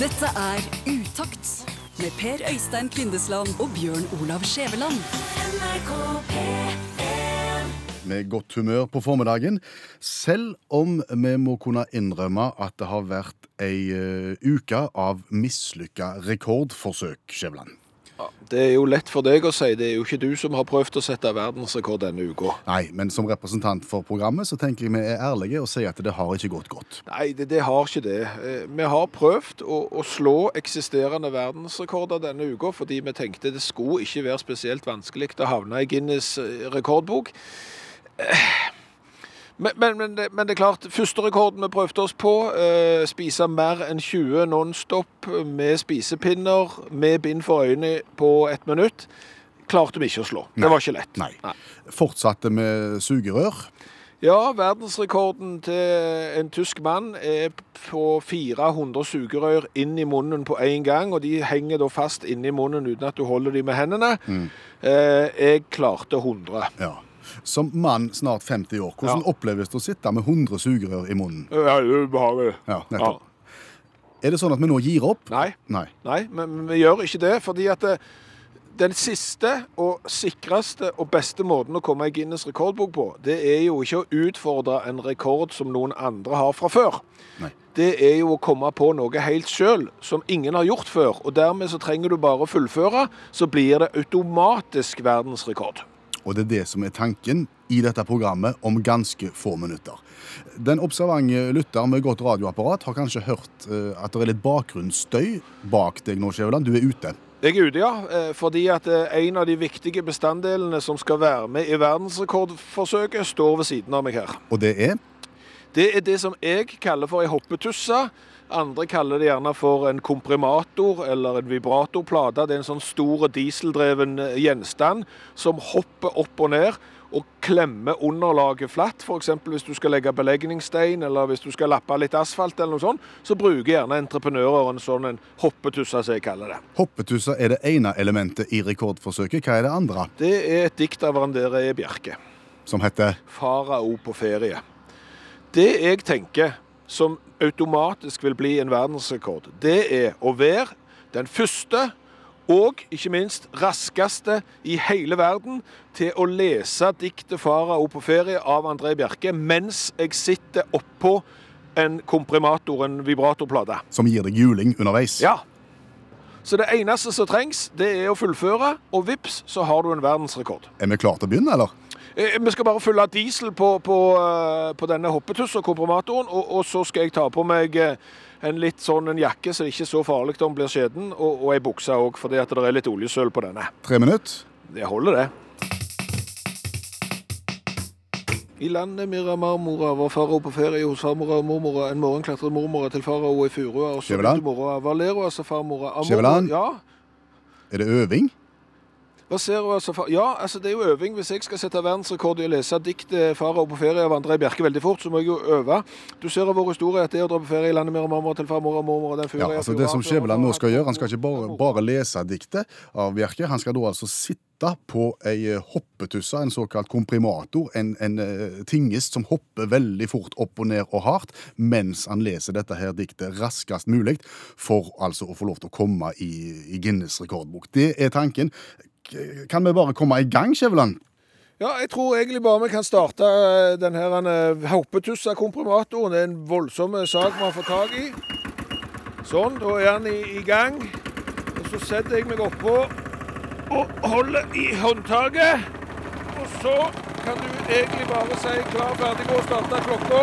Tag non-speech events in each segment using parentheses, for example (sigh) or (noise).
Dette er Utakt med Per Øystein Kvindesland og Bjørn Olav Skjæveland. med godt humør på formiddagen, selv om vi må kunne innrømme at det har vært ei uh, uke av mislykka rekordforsøk, Skjæveland. Det er jo lett for deg å si. Det er jo ikke du som har prøvd å sette verdensrekord denne uka. Nei, men som representant for programmet så tenker jeg vi er ærlige og sier at det har ikke gått godt. Nei, det, det har ikke det. Eh, Vi har prøvd å, å slå eksisterende verdensrekorder denne uka, fordi vi tenkte det skulle ikke være spesielt vanskelig å havne i Guinness eh, rekordbok. Men, men, men, det, men det er klart, første rekorden vi prøvde oss på, eh, spise mer enn 20 non-stop med spisepinner, med bind for øynene på ett minutt, klarte vi ikke å slå. Nei. Det var ikke lett. Nei. Fortsatte med sugerør. Ja, verdensrekorden til en tysk mann er på 400 sugerør inn i munnen på en gang, og de henger da fast inni munnen uten at du holder dem med hendene. Eh, jeg klarte 100. Ja. Som mann snart 50 år, hvordan Ja. oppleves det å sitte med 100 sugerør i munnen? Ja, det er ubehagelig. Ja, nettopp. Er det sånn at vi nå gir opp? Nei, Nei. nei, men men vi gjør ikke det, fordi at det, den siste og sikreste og beste måten å komme i Guinness rekordbok på, det er jo ikke å utfordre en rekord som noen andre har fra før. Nei. Det er jo å komme på noe helt sjøl, som ingen har gjort før. Og dermed så trenger du bare å fullføre, så blir det automatisk verdensrekord. Og det er det som er tanken i dette programmet om ganske få minutter. Den observante lytter med godt radioapparat har kanskje hørt eh, at det er litt bakgrunnsstøy bak deg nå, Skjæveland. Du er ute. Jeg er ute, ja. eh, Fordi at eh, en av de viktige bestanddelene som skal være med i verdensrekordforsøket, står ved siden av meg her. Og det er Det er det som jeg kaller for ei hoppetusse. Andre kaller det gjerne for en komprimator eller en vibratorplate. Det er en sånn stor dieseldreven eh, gjenstand som hopper opp og ned og klemmer underlaget flatt. F.eks. hvis du skal legge belegningsstein eller hvis du skal lappe litt asfalt, eller noe sånt, så bruker gjerne entreprenører en sånn en hoppetusse, som jeg kaller det. Hoppetussa er det ene elementet i rekordforsøket. Hva er det andre? Det er et dikt av Randere. Bjerke. Som heter farao på ferie. Det jeg tenker som automatisk vil bli en verdensrekord, det er å være den første og ikke minst raskeste i hele verden til å lese diktet 'Farao på ferie' av André Bjerke mens jeg sitter oppå en komprimator, en vibratorplate. som gir deg juling underveis. Ja. Så det eneste som trengs, det er å fullføre, og vips, så har du en verdensrekord. Er vi klare til å begynne, eller? Eh, Vi skal bare fylle diesel på, på, eh, på denne hoppetuss og kompromatoren, og, og så skal jeg ta på meg eh, en litt sånn en jakke, så det ikke er så farlig om den blir skjeden, og, og ei bukse òg, fordi at det er litt oljesøl på denne. Tre minutter. Det holder, det. I landet Miramarmora var farao på ferie hos farmora og mormora. En morgen klatret mormora til farao i furua, og så begynte mora Valero, altså farmora. «Ah, Skjæveland? Ja, Er det øving? Hva ser du, altså, ja, altså det er jo øving. Hvis jeg skal sette verdensrekord i å lese diktet 'Farao på ferie' av André Bjerke veldig fort, så må jeg jo øve. Du ser av vår historie at det å dra på ferie i landet med mamma til farmor og mormor og den Ja, altså Det som Skjæveland nå skal gjøre, han skal ikke bare, bare lese diktet av Bjerke. Han skal da altså sitte på ei eh, hoppetusse, en såkalt komprimator, en, en eh, tingest som hopper veldig fort opp og ned og hardt, mens han leser dette her diktet raskest mulig, for altså å få lov til å komme i, i Guinness rekordbok. Det er tanken. Kan vi bare komme i gang, Skjæveland? Ja, jeg tror egentlig bare vi kan starte denne den her eh, hoppetussa-komprimatoren. Det er en voldsom eh, sak vi har fått tak i. Sånn, da er han i, i gang. Og så setter jeg meg oppå og holder i håndtaket. Og så kan du egentlig bare si klar, ferdig, gå og starte klokka.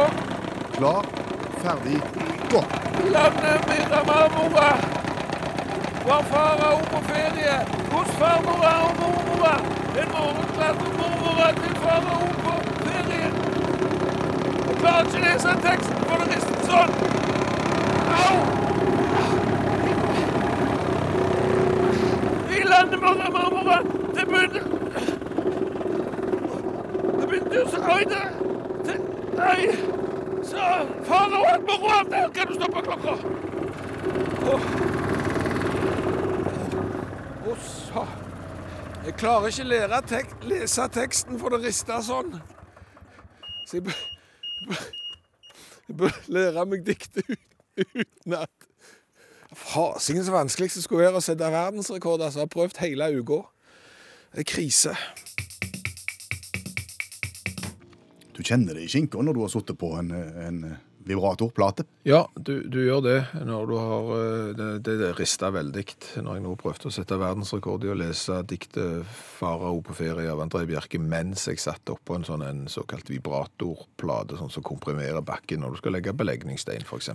Klar, ferdig, gå! Landet Miramarmora var farao på ferie hos farmora og mormora. En morgen klatret mormora til farao på ferie. Og klarer ikke lese teksten, for det rister sånn. Au! I landet Miramarmora, det begynte Det begynte jo så Oi, det, det Nei. Så farao at moroa Der kan du stoppe klokka. Åh. Å, så. Jeg klarer ikke lære tek lese teksten, for det rister sånn. Så jeg bør, lære meg diktet ut, utenat. Fasingen så vanskelig det skulle være å sette verdensrekord. Altså, jeg har prøvd hele uka. Det er krise. Du kjenner det i skinka når du har sittet på en, en vibratorplate. Ja, du, du gjør det når du har eh, Det, det, rista veldig når jeg nå prøvde å sette verdensrekord i å lese diktet 'Farao på ferie' av André Bjerke mens jeg satt oppå en sånn en såkalt vibratorplate, sånn som komprimerer bakken når du skal legge belegningsstein, f.eks.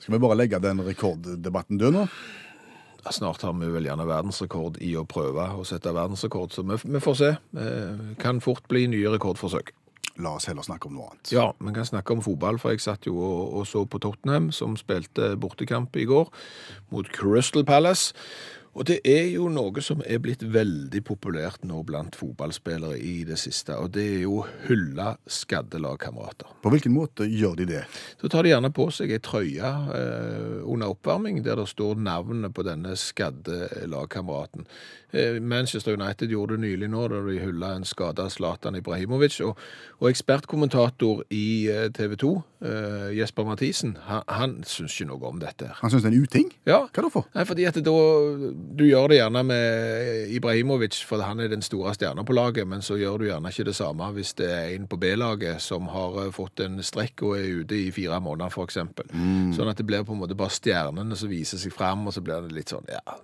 Skal vi bare legge den rekorddebatten død nå? Snart har vi vel gjerne verdensrekord i å prøve å sette verdensrekord, så vi, vi får se. Det kan fort bli nye rekordforsøk. La oss heller snakke om noe annet. Ja, vi kan snakke om fotball, for jeg satt jo og, og så på Tottenham, som spilte bortekamp i går mot Crystal Palace. Og det er jo noe som er blitt veldig populært nå blant fotballspillere i det siste, og det er jo hylla skadde lagkamerater. På hvilken måte gjør de det? Så tar de gjerne på seg ei trøye eh, under oppvarming der det står navnet på denne skadde lagkameraten. Eh, Manchester United gjorde det nylig nå, da de hylla en skada Zlatan Ibrahimovic. Og, og ekspertkommentator i eh, TV 2, eh, Jesper Mathisen, han, han syns ikke noe om dette. Han syns det er en uting? Ja, Hva da for? Nei, fordi at da, Du gjør det gjerne med Ibrahimovic, for han er den store stjerna på laget, men så gjør du gjerne ikke det samme hvis det er en på B-laget som har eh, fått en strekk og er ute i fire måneder, f.eks. Mm. Sånn at det blir på en måte bare stjernene som viser seg fram, og så blir det litt sånn ja,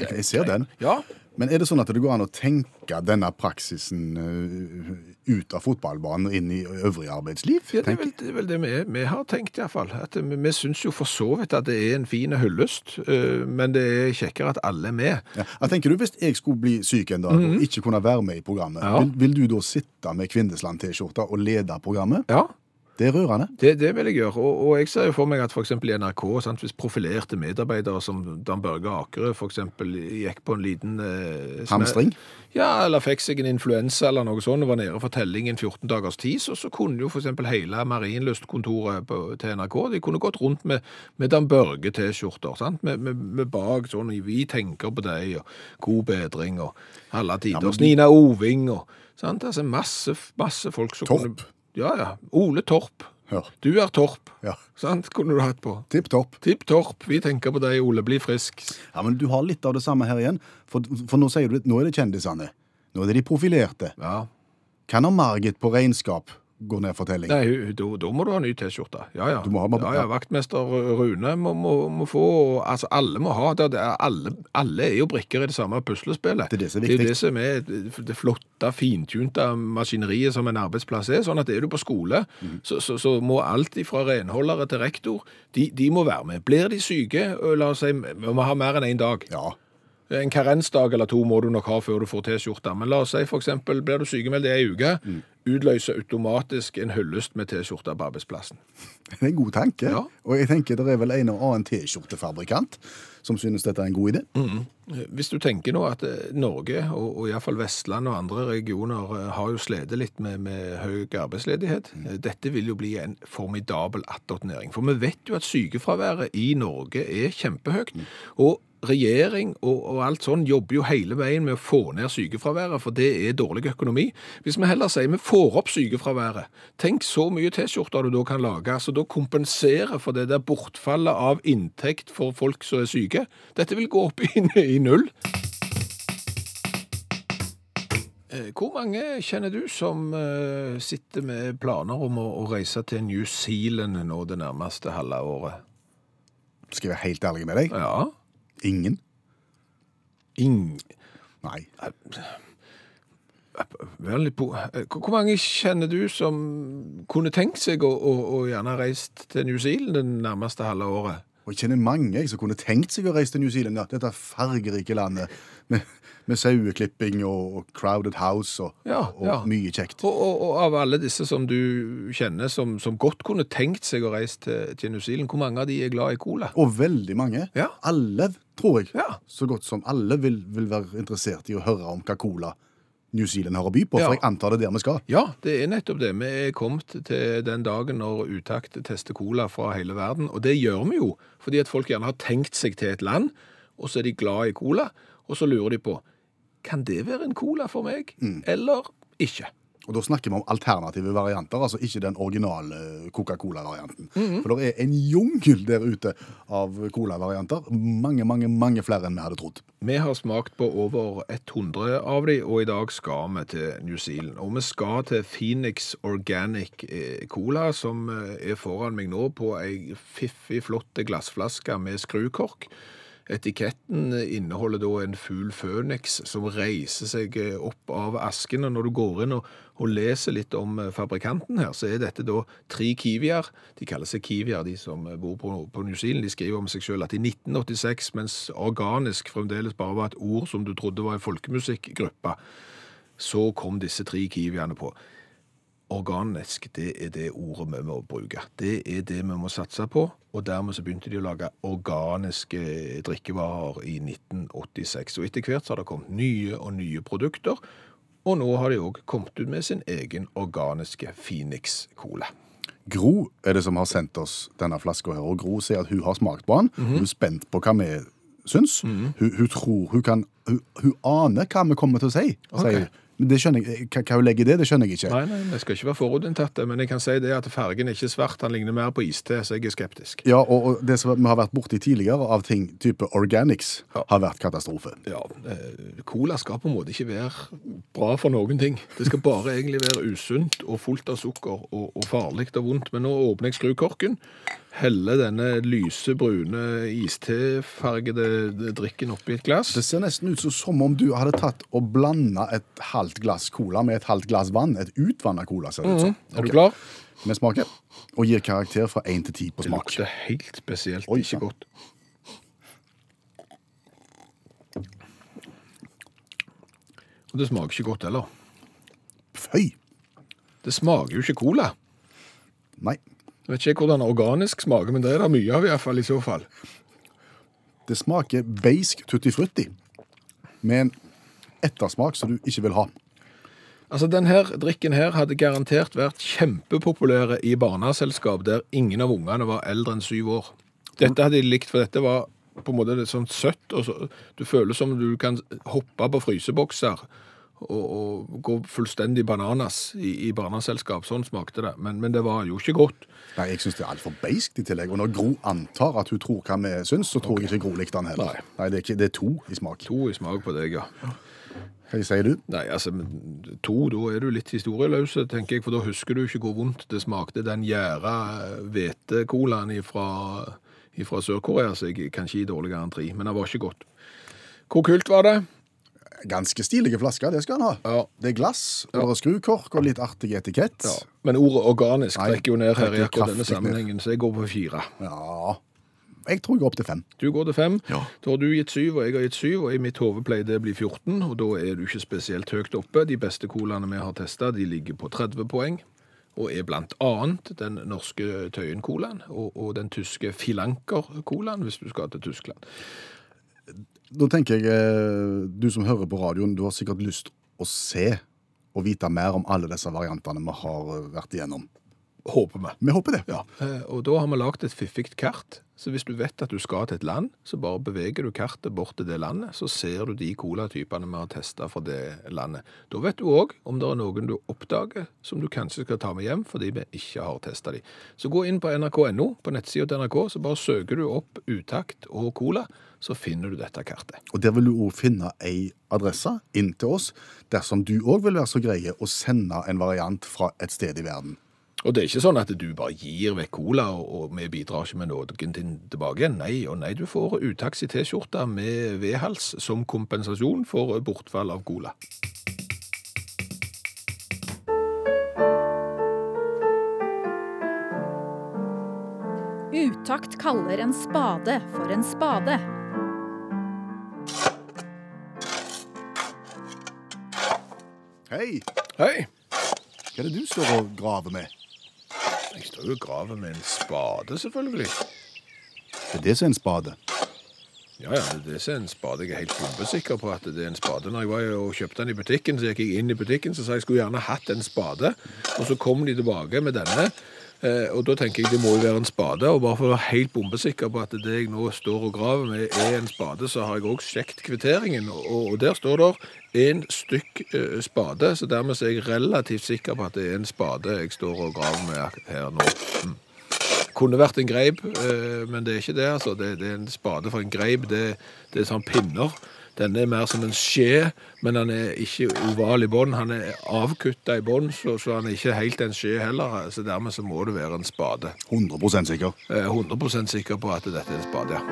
Jeg ser den. Ja, Men er det sånn at det går an å tenke denne praksisen eh, ut av fotballbanen og inn i øvrig arbeidsliv? ja det, er vel, det er vel det vi, vi har tenkt, iallfall. At vi, vi syns jo for så vidt at det er en fin hyllest, eh, men det er kjekkere at alle er med. Ja. Jeg tenker du, Hvis jeg skulle bli syk en dag og ikke kunne være med i programmet, Mhm. Ja. vil, vil du da sitte med Kvindesland-T-skjorta og lede programmet? Ja, Det er rørende. Det, det vil jeg gjøre, og, og jeg ser jo for meg at eksempel i NRK, sant, hvis profilerte medarbeidere som Dan Børge Akerø eksempel gikk på en liten eh, Hamstring? Ja, eller fikk seg en influensa eller noe sånt, og var nede for telling en 14 dagers tid, så, så kunne jo eksempel hele Marienlyst-kontoret til NRK, de kunne gått rundt med, med Dan Børge-T-skjorter, sant, med, med, med bak sånn, vi tenker på deg, og god bedring, og alle tider, men Nina Oving, og sant, altså masse, masse folk som Topp. kunne... Ja, ja. Ole Torp. Ja. Du er Torp. Ja. Sant? Kunne du hatt på. Tipp Torp. Tipp Torp. Vi tenker på deg, Ole. Bli frisk. Ja, men du har litt av det samme her igjen. For, for nå sier du at nå er det kjendisene. Nå er det de profilerte. Ja. Kan ha Margit på regnskap gå ned for telling? Nei, da, da må du ha ny T-skjorte. Ja, ja. Du må ha- ja, ja. Vaktmester Rune må, må, må få Altså, alle må ha det. er alle, alle er jo brikker i det samme puslespillet. Det er det som er viktig. Det er det som er det flotte, fintunte maskineriet som en arbeidsplass er. Sånn at er du på skole, mm. så, så, så må alt fra renholdere til rektor, de, de må være med. Blir de syke, la oss si, vi må ha mer enn én dag. Ja. En karensdag eller to må du nok ha før du får T-skjorte. Men la oss si eksempel, blir du sykemeldt ei uke, Mm. utløser automatisk en hyllest med T-skjorte på arbeidsplassen. Det er en god tanke. Ja. Og jeg tenker det er vel en og annen T-skjortefabrikant som synes dette er en god idé. Hvis du tenker nå at eh, Norge, og, og iallfall Vestland og andre regioner, eh, har jo slitt litt med, med høy arbeidsledighet. Mm. Dette vil jo bli en formidabel attåtnæring. For vi vet jo at sykefraværet i Norge er kjempehøyt. Og regjering og, og alt sånn jobber jo hele veien med å få ned sykefraværet, for det er dårlig økonomi. Hvis vi heller sier vi får opp sykefraværet, tenk så mye T-skjorter du da kan lage, så da kompensere for det der bortfallet av inntekt for folk som er syke. Dette vil gå opp (laughs) i, i null. Eh, Hvor mange kjenner du som uh, sitter med planer om å, å reise til New Zealand nå det nærmeste halve året? Skal jeg være helt ærlig med deg? Ja. Ingen? Ingen Nei. Litt på. Hvor mange kjenner du som kunne tenkt seg å, å, å gjerne reist til New Zealand det nærmeste halve året? Og jeg kjenner mange jeg, som kunne tenkt seg å reise til New Zealand. Ja. Dette fargerike landet med, med saueklipping og crowded house og, Ja, og ja. mye kjekt. Og, og, og av alle disse som du kjenner som, som godt kunne tenkt seg å reise til, til New Zealand, hvor mange av de er glad i cola? Og veldig mange. Ja. Alle, tror jeg. Ja. Så godt som alle vil, vil være interessert i å høre om hva cola New Zealand har å by på. Ja. For jeg antar det er der vi skal. Ja, det er nettopp det. Vi er kommet til den dagen når utakt tester cola fra hele verden, og det gjør vi jo fordi at folk gjerne har tenkt seg til et land, og så er de glad i cola, og så lurer de på, kan det være en cola for meg, eller ikke? Og da snakker vi om alternative varianter, altså ikke den originale Coca-Cola-varianten. For det er en jungel der ute av cola-varianter. Mange, mange, mange flere enn vi hadde trodd. Vi har smakt på over 100 av de, og i dag skal vi til New Zealand. Og vi skal til Phoenix Organic eh, Cola, som eh, er foran meg nå på ei fiffig, flott glassflaske med skrukork. Etiketten inneholder da en fugl føniks som reiser seg eh, opp av asken. Og når du går inn og, og leser litt om eh, fabrikanten her, så er dette da tre kiwier. De kaller seg kiwier, de som bor på, på New Zealand. De skriver om seg selv at i 1986, mens organisk fremdeles bare var et ord som du trodde var en folkemusikkgruppe, så kom disse tre kiwiene på. Organisk, det er det ordet vi må bruke. Det er det vi må satse på, og dermed så begynte de å lage organiske drikkevarer i 1986. Og etter hvert så har det kommet nye og nye produkter, og nå har de òg kommet ut med sin egen organiske Phoenix Cola. Gro er det som har sendt oss denne flaska her, og Gro sier at hun har smakt på den. Hun er spent på hva vi syns. hun, hun tror hun kan hun, hun aner hva vi kommer til å si. Okay. sier det skjønner jeg, hva, hun legger i det, det skjønner jeg ikke. Nei, nei, det skal ikke være forutinntatte, men jeg kan si det at fargen er ikke svart, han ligner mer på iste, så jeg er skeptisk. Ja, og, og det som vi har vært borti tidligere av ting type organics, Ja. har vært katastrofe. Ja, eh, cola skal på en måte ikke være bra for noen ting. Det skal bare egentlig være usunt og fullt av sukker og, og farlig og vondt. Men nå åpner jeg skrukorken, heller denne lyse, brune, istefargede drikken oppi et glass. Det ser nesten ut som, om du hadde tatt og blanda et halvt glass cola med et halvt glass vann. Et utvanna cola, ser det ut som. Er du klar? Vi smaker, og gir karakter fra én til ti på smak. Det lukter helt spesielt, Oi, ikke godt. Og det smaker ikke godt heller. Føy! Det smaker jo ikke cola. Nei. Jeg vet ikke hvordan organisk smaker, men det er det mye av i hvert fall i så fall. Det smaker beisk tutti frutti med en ettersmak som du ikke vil ha. Altså, denne drikken her hadde garantert vært kjempepopulære i barneselskap der ingen av ungene var eldre enn syv år. Dette hadde de likt, for dette var på en måte litt sånn søtt, og så, du føler som du kan hoppe på frysebokser og, og gå fullstendig bananas i, i barneselskap. Sånn smakte det, men, men det var jo ikke godt. Nei, Jeg syns det er altfor beiskt i tillegg. Og når Gro antar at hun tror hva vi syns, så tror jeg ikke Gro likte den heller. Nei. Nei, det, er ikke, det er to i smak. To i smak på deg, ja. Hva sier du? Nei, altså, to, da er du litt historieløs, tenker jeg, for da husker du ikke hvor vondt det smakte den gjæra hvetecolaen fra, Sør-Korea, så jeg kan ikke gi dårligere enn tre, men det var ikke godt. Hvor kult var det? Ganske stilige flasker, det skal han ha. Ja. Det er glass, og det er skrukork og litt artig etikett. Ja. Men ordet organisk Nei, trekker jo ned her i akkurat denne sammenhengen, så jeg går på fire. Ja. Jeg tror jeg går opp til fem. Du går til fem, Ja. da har du gitt syv, og jeg har gitt syv, og i mitt hode pleier det å bli 14, og da er du ikke spesielt høyt oppe. De beste colaene vi har testet, de ligger på 30 poeng, og er blant annet den norske Tøyen-colaen, og, og den tyske Filanker-colaen, hvis du skal til Tyskland. Da tenker jeg, eh, du som hører på radioen, du har sikkert lyst å se og vite mer om alle disse variantene vi har eh, vært igjennom. Håper vi. Vi håper det. Ja, eh, og da har vi lagt et fiffig kart. Så hvis du vet at du skal til et land, så bare beveger du kartet bort til det landet, så ser du de colatypene vi har testet fra det landet. Da vet du òg om det er noen du oppdager som du kanskje skal ta med hjem fordi vi ikke har testet de. Så gå inn på nrk.no, på nettsida til NRK, så bare søker du opp utakt og cola, så finner du dette kartet. Og der vil du òg finne ei adresse inn til oss, dersom du òg vil være så greie å sende en variant fra et sted i verden. Og det er ikke sånn at du bare gir vekk cola, og, og vi bidrar ikke med noen ting tilbake igjen. Nei og nei, du får utaks i T-skjorta med vedhals som kompensasjon for bortfall av cola. Utakt kaller en spade for en spade. Hei! Hei! Hva er det du står og graver med? Graver med en spade, selvfølgelig. Det er det som er en spade. Ja, ja, det er det som er en spade. Jeg er helt bombesikker på at det er en spade. Når jeg var og kjøpte den i butikken, så gikk jeg inn i butikken, så sa jeg skulle gjerne hatt en spade. Og så kom de tilbake med denne, og da tenker jeg det må jo være en spade, og bare for å være helt bombesikker på at det jeg nå står og graver med er en spade, så har jeg også sjekket kvitteringen, og, der står det en stykk eh, spade, så dermed er jeg relativt sikker på at det er en spade jeg står og graver med her nå. Mm. Kunne vært en greip, eh, men det er ikke det, altså. Det, er en spade for en greip, det er sånn pinner. Denne er mer som en skje, men han er ikke oval i bånn. Han er avkutta i bånn, så, så han er ikke helt en skje heller. Så dermed så må det være en spade. 100 sikker. Jeg er 100 sikker på at dette er en spade, ja.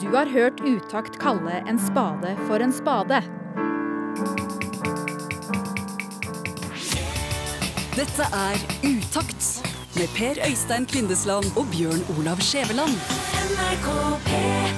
Du har hørt Utakt kalle en spade for en spade. Dette er Utakt med Per Øystein Kvindesland og Bjørn Olav Skjæveland. NRK P3